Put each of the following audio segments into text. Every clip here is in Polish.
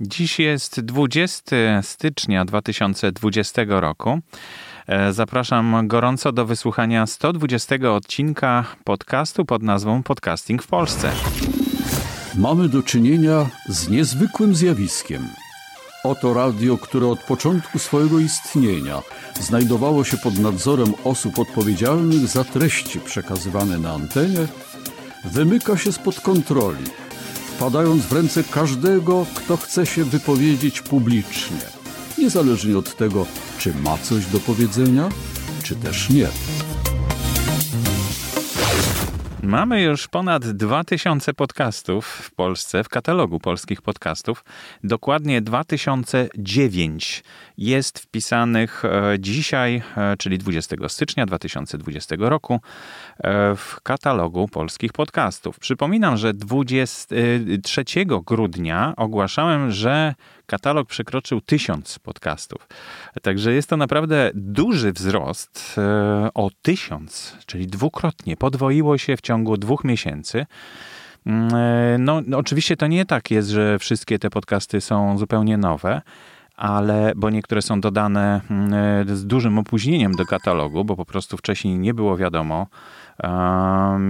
Dziś jest 20 stycznia 2020 roku. E, zapraszam gorąco do wysłuchania 120 odcinka podcastu pod nazwą Podcasting w Polsce. Mamy do czynienia z niezwykłym zjawiskiem. Oto radio, które od początku swojego istnienia znajdowało się pod nadzorem osób odpowiedzialnych za treści przekazywane na antenie, wymyka się spod kontroli wpadając w ręce każdego, kto chce się wypowiedzieć publicznie, niezależnie od tego, czy ma coś do powiedzenia, czy też nie. Mamy już ponad 2000 podcastów w Polsce, w katalogu polskich podcastów. Dokładnie 2009 jest wpisanych e, dzisiaj, e, czyli 20 stycznia 2020 roku, e, w katalogu polskich podcastów. Przypominam, że 23 grudnia ogłaszałem, że katalog przekroczył tysiąc podcastów. Także jest to naprawdę duży wzrost o tysiąc, czyli dwukrotnie. Podwoiło się w ciągu dwóch miesięcy. Mm, no, no, oczywiście to nie tak jest, że wszystkie te podcasty są zupełnie nowe, ale bo niektóre są dodane mm, z dużym opóźnieniem do katalogu, bo po prostu wcześniej nie było wiadomo,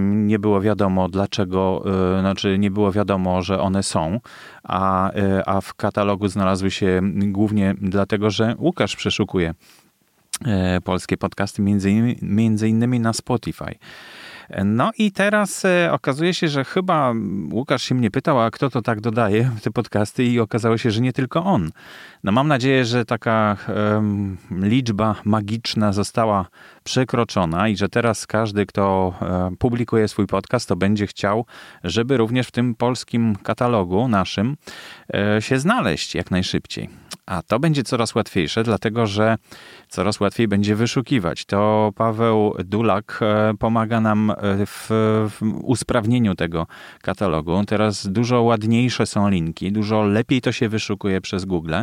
nie było wiadomo dlaczego, e, znaczy nie było wiadomo, że one są, a, e, a w katalogu znalazły się głównie dlatego, że Łukasz przeszukuje e, polskie podcasty, między, między innymi na Spotify. No i teraz e, okazuje się, że chyba Łukasz się mnie pytał, a kto to tak dodaje te podcasty i okazało się, że nie tylko on. No mam nadzieję, że taka um, liczba magiczna została przekroczona i że teraz każdy, kto um, publikuje swój podcast, to będzie chciał, żeby również w tym polskim katalogu naszym um, się znaleźć jak najszybciej. A to będzie coraz łatwiejsze, dlatego że coraz łatwiej będzie wyszukiwać. To Paweł Dulak e, pomaga nam e, w, usprawnieniu tego katalogu. Teraz dużo ładniejsze są linki, dużo lepiej to się wyszukuje przez Google.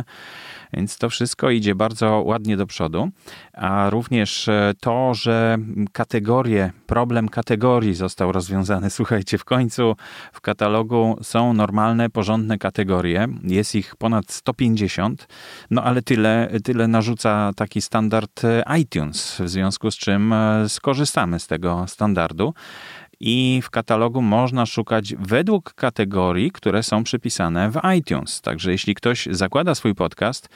Więc to wszystko idzie bardzo ładnie do przodu, a również e, to, że kategorie, problem kategorii został rozwiązany. Słuchajcie, w końcu w katalogu są normalne, porządne kategorie. Jest ich ponad 150, no ale tyle, tyle narzuca taki standard e, iTunes, w związku z czym e, skorzystamy z tego standardu i w katalogu można szukać według kategorii, które są przypisane w iTunes. Także jeśli ktoś zakłada swój podcast,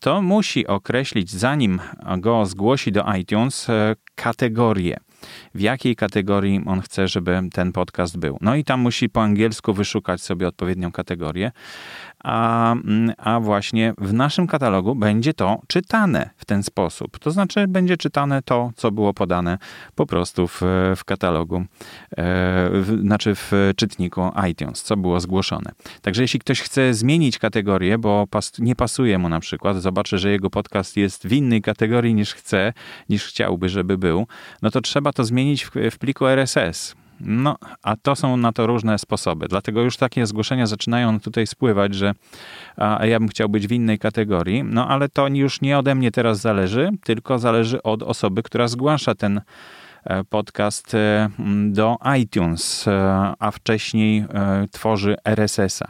to musi określić, zanim go zgłosi do iTunes, e, kategorię w jakiej kategorii on chce, żeby ten podcast był. No i tam musi po angielsku wyszukać sobie odpowiednią kategorię, a, mm, a właśnie w naszym katalogu będzie to czytane w ten sposób. To znaczy, będzie czytane to, co było podane po prostu w, w katalogu, e, w, znaczy w czytniku iTunes, co było zgłoszone. Także jeśli ktoś chce zmienić kategorię, bo pas, nie pasuje mu na przykład, zobaczy, że jego podcast jest w innej kategorii niż chce, niż chciałby, żeby był, no to trzeba to zmienić w, w pliku RSS. No, a to są na to różne sposoby. Dlatego już takie zgłoszenia zaczynają tutaj spływać, że a, ja bym chciał być w innej kategorii. No, ale to już nie ode mnie teraz zależy, tylko zależy od osoby, która zgłasza ten e, podcast e, do iTunes, e, a wcześniej tworzy RSS-a.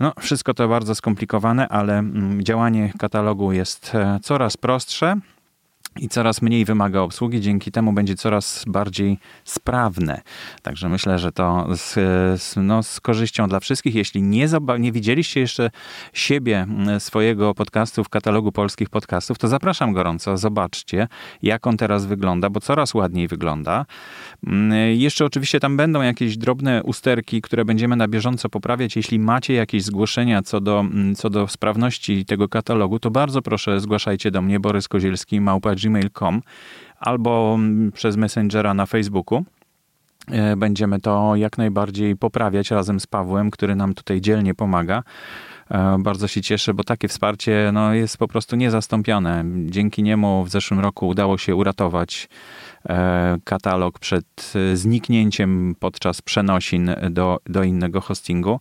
No, wszystko to bardzo skomplikowane, ale działanie katalogu jest coraz prostsze i coraz mniej wymaga obsługi, dzięki temu będzie coraz bardziej sprawne. Także myślę, że to z, z, no, z korzyścią dla wszystkich. Jeśli nie, nie widzieliście jeszcze siebie, swojego podcastu w katalogu polskich podcastów, to zapraszam gorąco, zobaczcie, jak on teraz wygląda, bo coraz ładniej wygląda. Jeszcze oczywiście tam będą jakieś drobne usterki, które będziemy na bieżąco poprawiać. Jeśli macie jakieś zgłoszenia co do, co do sprawności tego katalogu, to bardzo proszę zgłaszajcie do mnie, Borys Kozielski, małpa gmail.com albo przez Messengera na Facebooku. E, będziemy to jak najbardziej poprawiać razem z Pawłem, który nam tutaj dzielnie pomaga. E, bardzo się cieszę, bo takie wsparcie no, jest po prostu niezastąpione. Dzięki niemu w zeszłym roku udało się uratować katalog przed zniknięciem podczas przenosin do, do innego hostingu.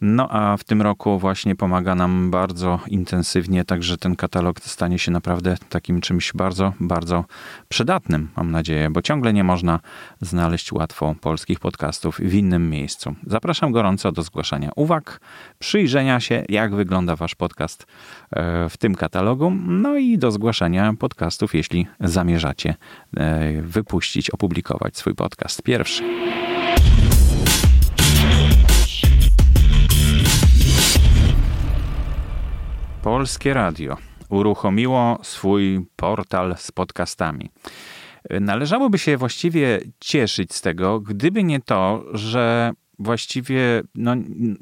No a w tym roku właśnie pomaga nam bardzo intensywnie, także ten katalog stanie się naprawdę takim czymś bardzo, bardzo przydatnym, mam nadzieję, bo ciągle nie można znaleźć łatwo polskich podcastów w innym miejscu. Zapraszam gorąco do zgłaszania uwag, przyjrzenia się, jak wygląda wasz podcast e, w tym katalogu, no i do zgłaszania podcastów, jeśli zamierzacie e, wypuścić, opublikować swój podcast pierwszy. Polskie Radio uruchomiło swój portal z podcastami. Należałoby się właściwie cieszyć z tego, gdyby nie to, że właściwie no,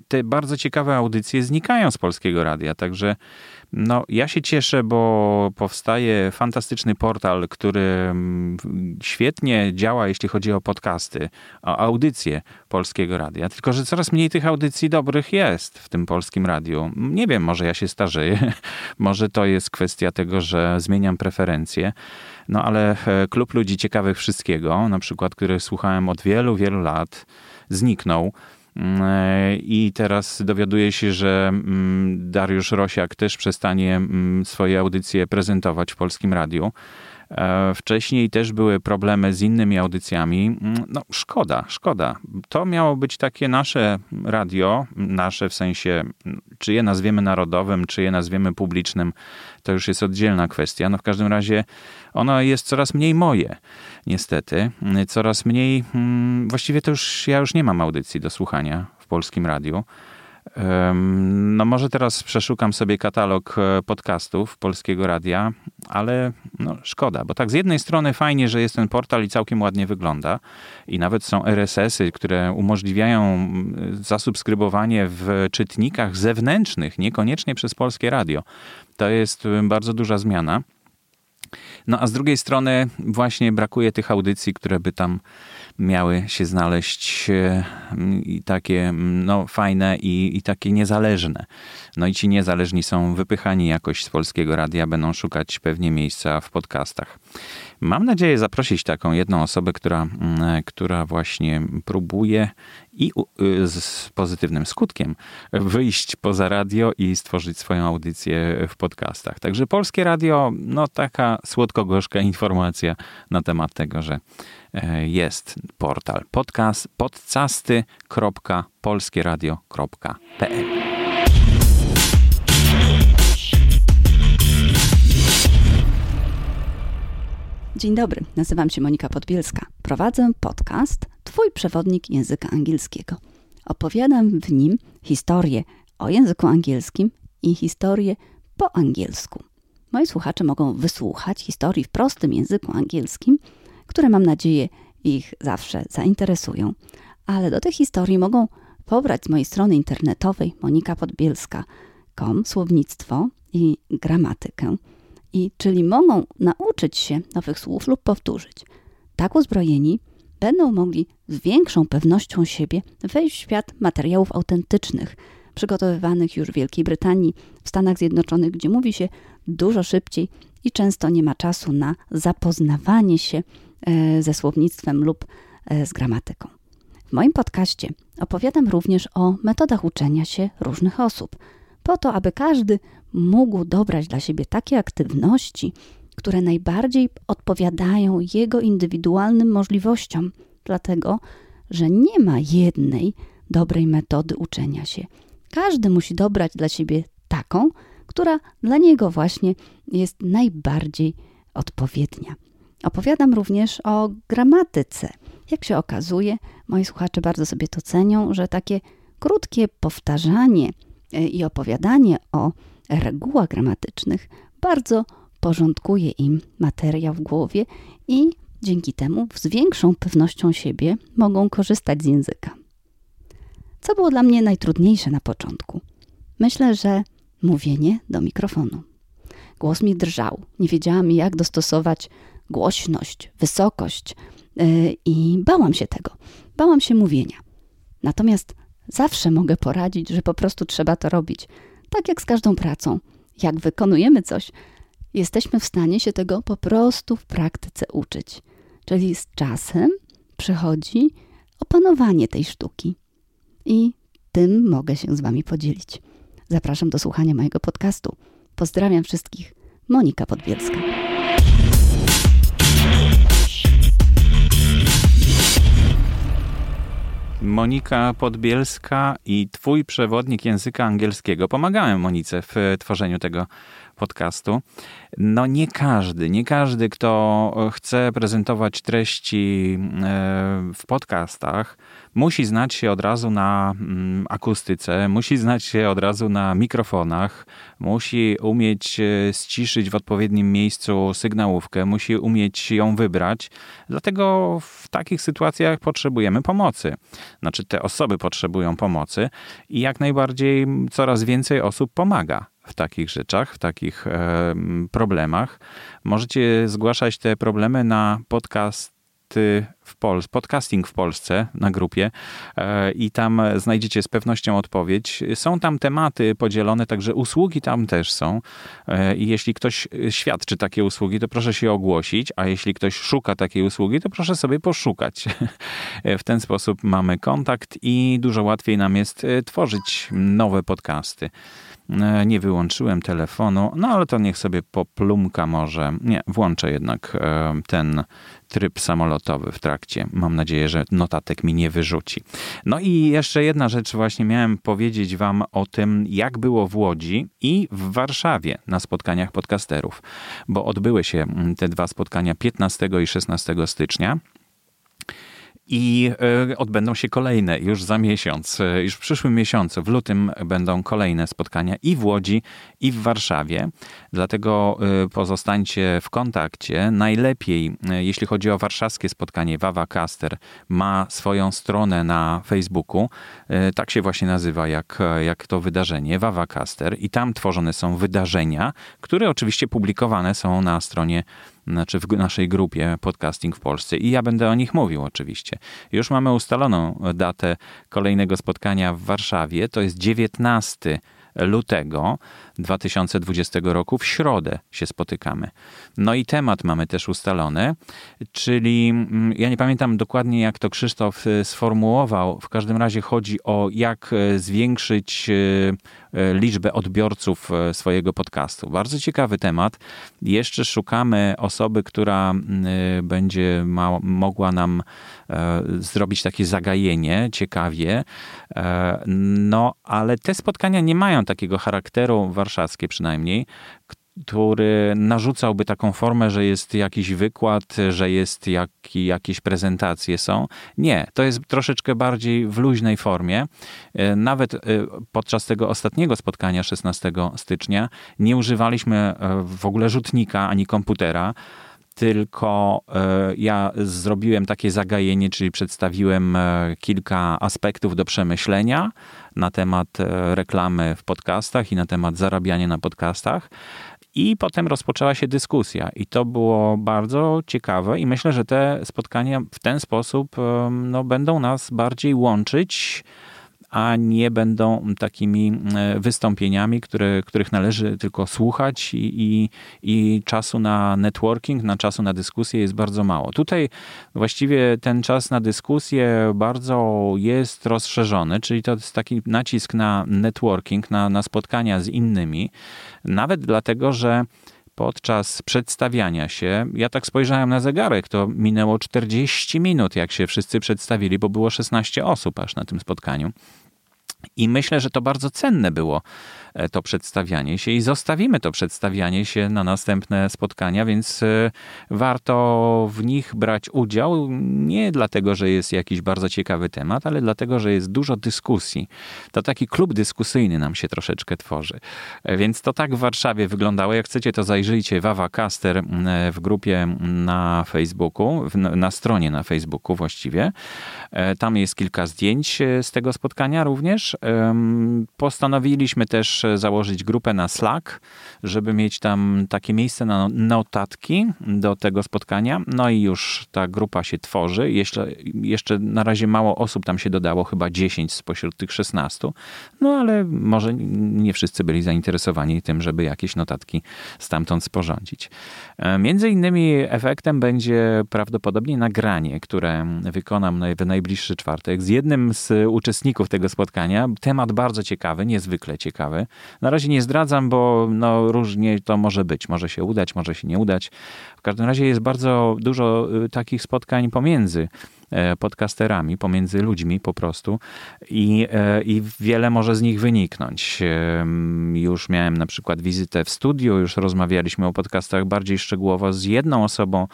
te bardzo ciekawe audycje znikają z polskiego radia. Także no, ja się cieszę, bo powstaje fantastyczny portal, który mm, świetnie działa, jeśli chodzi o podcasty, o audycje polskiego radia. Tylko, że coraz mniej tych audycji dobrych jest w tym polskim radiu. Nie wiem, może ja się starzeję, może to jest kwestia tego, że zmieniam preferencje. No ale e, klub ludzi ciekawych wszystkiego, na przykład, który słuchałem od wielu, wielu lat, zniknął. Mm, e, I teraz dowiaduje się, że mm, Dariusz Rosiak też przestanie mm, swoje audycje prezentować w polskim radiu. E, wcześniej też były problemy z innymi audycjami. No, szkoda, szkoda. To miało być takie nasze radio, nasze w sensie, czy je nazwiemy narodowym, czy je nazwiemy publicznym, to już jest oddzielna kwestia. No w każdym razie ono jest coraz mniej moje, niestety. Coraz mniej, właściwie to już, ja już nie mam audycji do słuchania w polskim radiu. No może teraz przeszukam sobie katalog e, podcastów Polskiego Radia, ale no, szkoda, bo tak z jednej strony fajnie, że jest ten portal i całkiem ładnie wygląda i nawet są RSS-y, które umożliwiają zasubskrybowanie w czytnikach zewnętrznych, niekoniecznie przez Polskie Radio. To jest bardzo duża zmiana. No a z drugiej strony właśnie brakuje tych audycji, które by tam miały się znaleźć e, i takie no, fajne i, i takie niezależne. No i ci niezależni są wypychani jakoś z polskiego radia, będą szukać pewnie miejsca w podcastach. Mam nadzieję zaprosić taką jedną osobę, która, która właśnie próbuje i z pozytywnym skutkiem wyjść poza radio i stworzyć swoją audycję w podcastach. Także polskie radio, no taka słodko-gorzka informacja na temat tego, że e, jest portal podcast podcasty.polskieradio.pl Dzień dobry, nazywam się Monika Podbielska. Prowadzę podcast Twój przewodnik języka angielskiego. Opowiadam w nim historię o języku angielskim i historię po angielsku. Moi słuchacze mogą wysłuchać historii w prostym języku angielskim, które mam nadzieję ich zawsze zainteresują. Ale do tych historii mogą pobrać z mojej strony internetowej monikapodbielska.com słownictwo i gramatykę i czyli mogą nauczyć się nowych słów lub powtórzyć. Tak uzbrojeni będą mogli z większą pewnością siebie wejść w świat materiałów autentycznych, przygotowywanych już w Wielkiej Brytanii, w Stanach Zjednoczonych, gdzie mówi się dużo szybciej i często nie ma czasu na zapoznawanie się ze słownictwem lub e, z gramatyką. W moim podcaście opowiadam również o metodach uczenia się różnych osób, po to, aby każdy mógł dobrać dla siebie takie aktywności, które najbardziej odpowiadają jego indywidualnym możliwościom, dlatego że nie ma jednej dobrej metody uczenia się. Każdy musi dobrać dla siebie taką, która dla niego właśnie jest najbardziej odpowiednia. Opowiadam również o gramatyce. Jak się okazuje, moi słuchacze bardzo sobie to cenią, że takie krótkie powtarzanie e, i opowiadanie o regułach gramatycznych bardzo porządkuje im materiał w głowie i dzięki temu z większą pewnością siebie mogą korzystać z języka. Co było dla mnie najtrudniejsze na początku? Myślę, że mówienie do mikrofonu. Głos mi drżał, nie wiedziałam jak dostosować głośność, wysokość yy, i bałam się tego. Bałam się mówienia. Natomiast zawsze mogę poradzić, że po prostu trzeba to robić. Tak jak z każdą pracą. Jak wykonujemy coś, jesteśmy w stanie się tego po prostu w praktyce uczyć. Czyli z czasem przychodzi opanowanie tej sztuki. I tym mogę się z Wami podzielić. Zapraszam do słuchania mojego podcastu. Pozdrawiam wszystkich. Monika Podbielska. Monika Podbielska i twój przewodnik języka angielskiego. Pomagałem Monice w tworzeniu tego podcastu. No nie każdy, nie każdy, kto chce prezentować treści e, w podcastach, musi znać się od razu na mm, akustyce, musi znać się od razu na mikrofonach, musi umieć e, ściszyć w odpowiednim miejscu sygnałówkę, musi umieć ją wybrać. Dlatego w takich sytuacjach potrzebujemy pomocy. Znaczy te osoby potrzebują pomocy i jak najbardziej coraz więcej osób pomaga w takich rzeczach, w takich e, problemach. Możecie zgłaszać te problemy na podcast w Polsce, podcasting w Polsce na grupie e, i tam znajdziecie z pewnością odpowiedź. Są tam tematy podzielone, także usługi tam też są. E, I jeśli ktoś świadczy takie usługi, to proszę się ogłosić, a jeśli ktoś szuka takiej usługi, to proszę sobie poszukać. W ten sposób mamy kontakt i dużo łatwiej nam jest tworzyć nowe podcasty. E, nie wyłączyłem telefonu, no ale to niech sobie poplumka może. Nie, włączę jednak e, ten tryb samolotowy w trakcie. Mam nadzieję, że notatek mi nie wyrzuci. No i jeszcze jedna rzecz, właśnie miałem powiedzieć Wam o tym, jak było w Łodzi i w Warszawie na spotkaniach podcasterów, bo odbyły się mm, te dwa spotkania 15 i 16 stycznia. I e, odbędą się kolejne już za miesiąc, e, już w przyszłym miesiącu, w lutym będą kolejne spotkania i w Łodzi, i w Warszawie. Dlatego e, pozostańcie w kontakcie. Najlepiej, jeśli chodzi o warszawskie spotkanie, Wawa Caster ma swoją stronę na Facebooku. Tak się właśnie nazywa, jak, jak to wydarzenie, Wawa Caster. I tam tworzone są wydarzenia, które oczywiście publikowane są na stronie znaczy w naszej grupie Podcasting w Polsce i ja będę o nich mówił oczywiście. Już mamy ustaloną datę kolejnego spotkania w Warszawie, to jest 19 lutego 2020 roku. W środę się spotykamy. No i temat mamy też ustalony, czyli mm, ja nie pamiętam dokładnie, jak to Krzysztof y, sformułował. W każdym razie chodzi o jak y, zwiększyć y, liczbę odbiorców swojego podcastu. Bardzo ciekawy temat. Jeszcze szukamy osoby, która będzie ma, mogła nam e, zrobić takie zagajenie ciekawie. E, no, ale te spotkania nie mają takiego charakteru warszawskie przynajmniej, który narzucałby taką formę, że jest jakiś wykład, że jest jak, jakieś prezentacje są. Nie, to jest troszeczkę bardziej w luźnej formie. E, nawet e, podczas tego ostatniego spotkania 16 stycznia nie używaliśmy e, w ogóle rzutnika ani komputera tylko ja zrobiłem takie zagajenie, czyli przedstawiłem kilka aspektów do przemyślenia na temat reklamy w podcastach i na temat zarabiania na podcastach. I potem rozpoczęła się dyskusja, i to było bardzo ciekawe, i myślę, że te spotkania w ten sposób no, będą nas bardziej łączyć a nie będą takimi e, wystąpieniami, które, których należy tylko słuchać i, i, i czasu na networking, na czasu na dyskusję jest bardzo mało. Tutaj właściwie ten czas na dyskusję bardzo jest rozszerzony, czyli to jest taki nacisk na networking, na, na spotkania z innymi, nawet dlatego, że podczas przedstawiania się, ja tak spojrzałem na zegarek, to minęło 40 minut, jak się wszyscy przedstawili, bo było 16 osób aż na tym spotkaniu. I myślę, że to bardzo cenne było to przedstawianie się i zostawimy to przedstawianie się na następne spotkania, więc e, warto w nich brać udział nie dlatego, że jest jakiś bardzo ciekawy temat, ale dlatego, że jest dużo dyskusji. To taki klub dyskusyjny nam się troszeczkę tworzy. E, więc to tak w Warszawie wyglądało. Jak chcecie, to zajrzyjcie Wawa Caster w grupie na Facebooku, na stronie na Facebooku właściwie. Tam jest kilka zdjęć z tego spotkania również. Postanowiliśmy też założyć grupę na Slack, żeby mieć tam takie miejsce na notatki do tego spotkania. No i już ta grupa się tworzy. Jeszcze, jeszcze na razie mało osób tam się dodało, chyba 10 spośród tych 16. No ale może nie wszyscy byli zainteresowani tym, żeby jakieś notatki stamtąd sporządzić. E, między innymi efektem będzie prawdopodobnie nagranie, które wykonam w najbliższy czwartek z jednym z uczestników tego spotkania. Temat bardzo ciekawy, niezwykle ciekawy. Na razie nie zdradzam, bo no, różnie to może być. Może się udać, może się nie udać. W każdym razie jest bardzo dużo y, takich spotkań pomiędzy podcasterami, pomiędzy ludźmi po prostu i, e, i wiele może z nich wyniknąć. Już miałem na przykład wizytę w studiu, już rozmawialiśmy o podcastach bardziej szczegółowo z jedną osobą,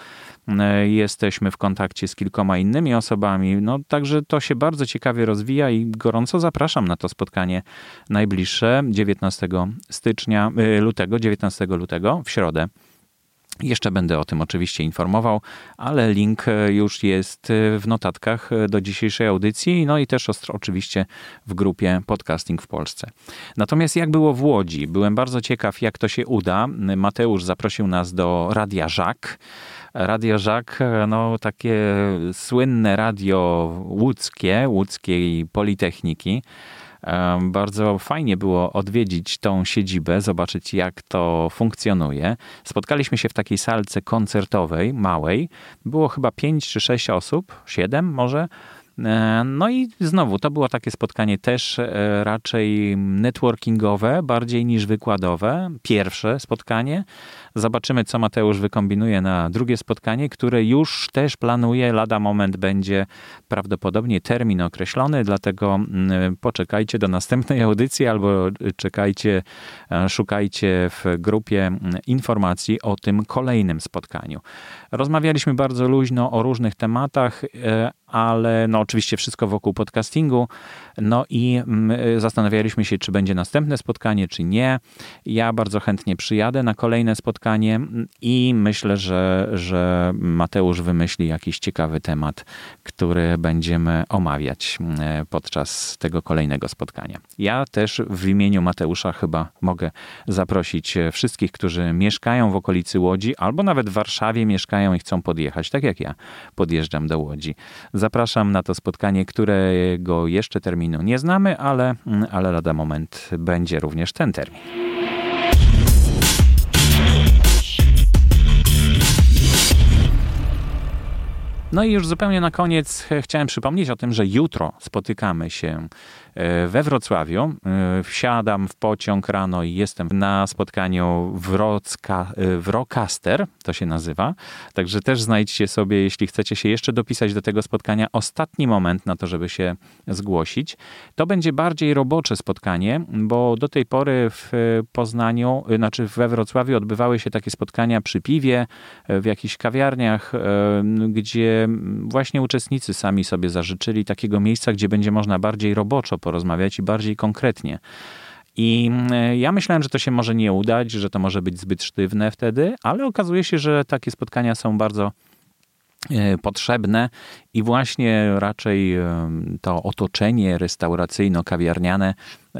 e, jesteśmy w kontakcie z kilkoma innymi osobami, no także to się bardzo ciekawie rozwija i gorąco zapraszam na to spotkanie najbliższe 19 stycznia, lutego, 19 lutego w środę. Jeszcze będę o tym oczywiście informował, ale link e, już jest e, w notatkach e, do dzisiejszej audycji, no i też oczywiście w grupie Podcasting w Polsce. Natomiast jak było w Łodzi? Byłem bardzo ciekaw, jak to się uda. Mateusz zaprosił nas do Radia Żak. Radio Żak, no takie słynne radio łódzkie, łódzkiej Politechniki. Bardzo fajnie było odwiedzić tą siedzibę, zobaczyć jak to funkcjonuje. Spotkaliśmy się w takiej salce koncertowej, małej. Było chyba 5 czy 6 osób, 7 może. E, no i znowu to było takie spotkanie też e, raczej networkingowe, bardziej niż wykładowe. Pierwsze spotkanie. Zobaczymy, co Mateusz wykombinuje na drugie spotkanie, które już też planuje. Lada moment będzie prawdopodobnie termin określony, dlatego mm, poczekajcie do następnej audycji albo czekajcie, e, szukajcie w grupie mm, informacji o tym kolejnym spotkaniu. Rozmawialiśmy bardzo luźno o różnych tematach, ale no oczywiście wszystko wokół podcastingu. No i mm, zastanawialiśmy się, czy będzie następne spotkanie, czy nie. Ja bardzo chętnie przyjadę na kolejne spotkanie i myślę, że, że Mateusz wymyśli jakiś ciekawy temat, który będziemy omawiać mm, podczas tego kolejnego spotkania. Ja też w imieniu Mateusza chyba mogę zaprosić wszystkich, którzy mieszkają w okolicy Łodzi albo nawet w Warszawie mieszkają i chcą podjechać, tak jak ja podjeżdżam do Łodzi. Zapraszam na to spotkanie, którego jeszcze terminu nie znamy, ale, ale lada moment będzie również ten termin. No i już zupełnie na koniec chciałem przypomnieć o tym, że jutro spotykamy się E, we Wrocławiu. E, wsiadam w pociąg rano i jestem na spotkaniu e, Wrocaster, to się nazywa. Także też znajdźcie sobie, jeśli chcecie się jeszcze dopisać do tego spotkania, ostatni moment na to, żeby się zgłosić. To będzie bardziej robocze spotkanie, bo do tej pory w Poznaniu, znaczy we Wrocławiu odbywały się takie spotkania przy piwie, w jakichś kawiarniach, gdzie właśnie uczestnicy sami sobie zażyczyli takiego miejsca, gdzie będzie można bardziej roboczo porozmawiać i bardziej konkretnie. I ja myślałem, że to się może nie udać, że to może być zbyt sztywne wtedy, ale okazuje się, że takie spotkania są bardzo e, potrzebne i właśnie raczej to otoczenie restauracyjno-kawiarniane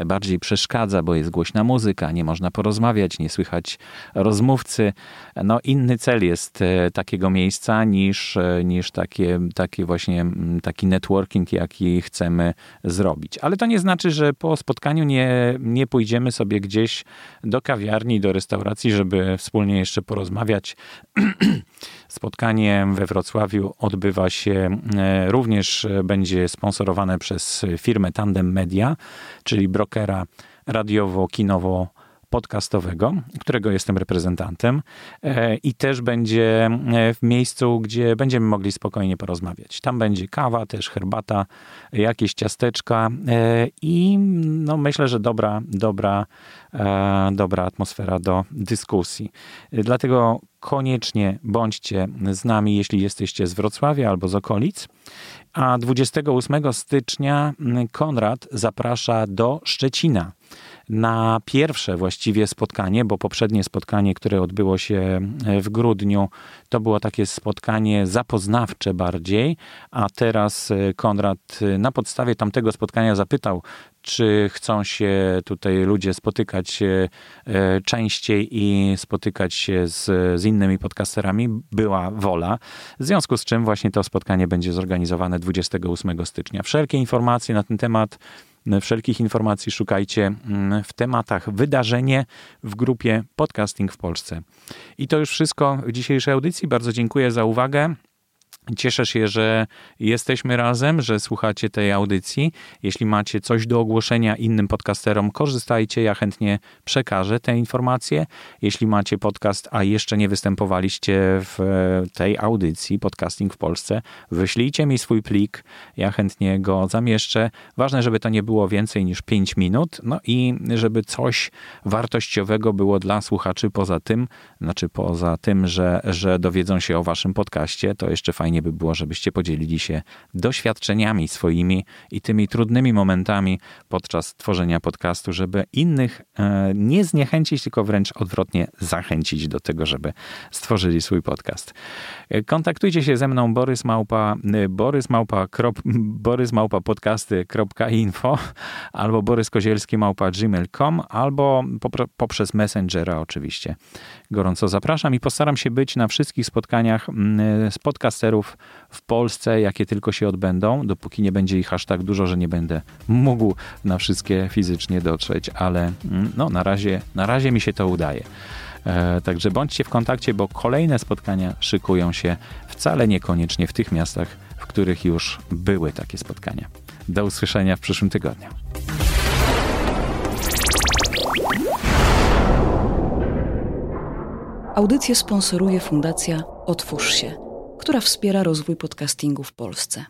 bardziej przeszkadza, bo jest głośna muzyka, nie można porozmawiać, nie słychać rozmówcy. No inny cel jest e, takiego miejsca niż, e, niż takie, takie właśnie taki networking, jaki chcemy zrobić. Ale to nie znaczy, że po spotkaniu nie, nie pójdziemy sobie gdzieś do kawiarni, do restauracji, żeby wspólnie jeszcze porozmawiać. Spotkanie we Wrocławiu odbywa się również e, będzie sponsorowane przez firmę Tandem Media, czyli brokera radiowo-kinowo podcastowego, którego jestem reprezentantem e, i też będzie w miejscu, gdzie będziemy mogli spokojnie porozmawiać. Tam będzie kawa, też herbata, jakieś ciasteczka i no myślę, że dobra, dobra, dobra atmosfera do dyskusji. Dlatego koniecznie bądźcie z nami, jeśli jesteście z Wrocławia albo z okolic. A 28 stycznia Konrad zaprasza do Szczecina na pierwsze właściwie spotkanie, bo poprzednie spotkanie, które odbyło się w grudniu, to było takie spotkanie zapoznawcze bardziej, a teraz e, Konrad e, na podstawie tamtego spotkania zapytał, czy chcą się tutaj ludzie spotykać e, częściej i spotykać się z, z innymi podcasterami. Była wola, w związku z czym właśnie to spotkanie będzie zorganizowane 28 stycznia. Wszelkie informacje na ten temat Wszelkich informacji szukajcie mm, w tematach wydarzenie w grupie Podcasting w Polsce. I to już wszystko w dzisiejszej audycji. Bardzo dziękuję za uwagę. Cieszę się, że jesteśmy razem, że słuchacie tej audycji. Jeśli macie coś do ogłoszenia innym podcasterom, korzystajcie. Ja chętnie przekażę te informacje. Jeśli macie podcast, a jeszcze nie występowaliście w tej audycji Podcasting w Polsce, wyślijcie mi swój plik. Ja chętnie go zamieszczę. Ważne, żeby to nie było więcej niż 5 minut, no i żeby coś wartościowego było dla słuchaczy poza tym, znaczy poza tym, że, że dowiedzą się o waszym podcaście, to jeszcze fajnie fajnie by było, żebyście podzielili się doświadczeniami swoimi i tymi trudnymi momentami podczas tworzenia podcastu, żeby innych e, nie zniechęcić, tylko wręcz odwrotnie zachęcić do tego, żeby stworzyli swój podcast. E, kontaktujcie się ze mną Borys Małpa, e, Borys Małpa, krop, Borys Małpa podcasty.info albo Borys Kozielski Małpa gmail.com albo poprzez Messengera oczywiście. Gorąco zapraszam i postaram się być na wszystkich spotkaniach z podcasterów w Polsce, jakie tylko się odbędą, dopóki nie będzie ich aż tak dużo, że nie będę mógł na wszystkie fizycznie dotrzeć, ale mm, no, na, razie, na razie mi się to udaje. E, także bądźcie w kontakcie, bo kolejne spotkania szykują się wcale niekoniecznie w tych miastach, w których już były takie spotkania. Do usłyszenia w przyszłym tygodniu. Audycję sponsoruje Fundacja Otwórz się która wspiera rozwój podcastingu w Polsce.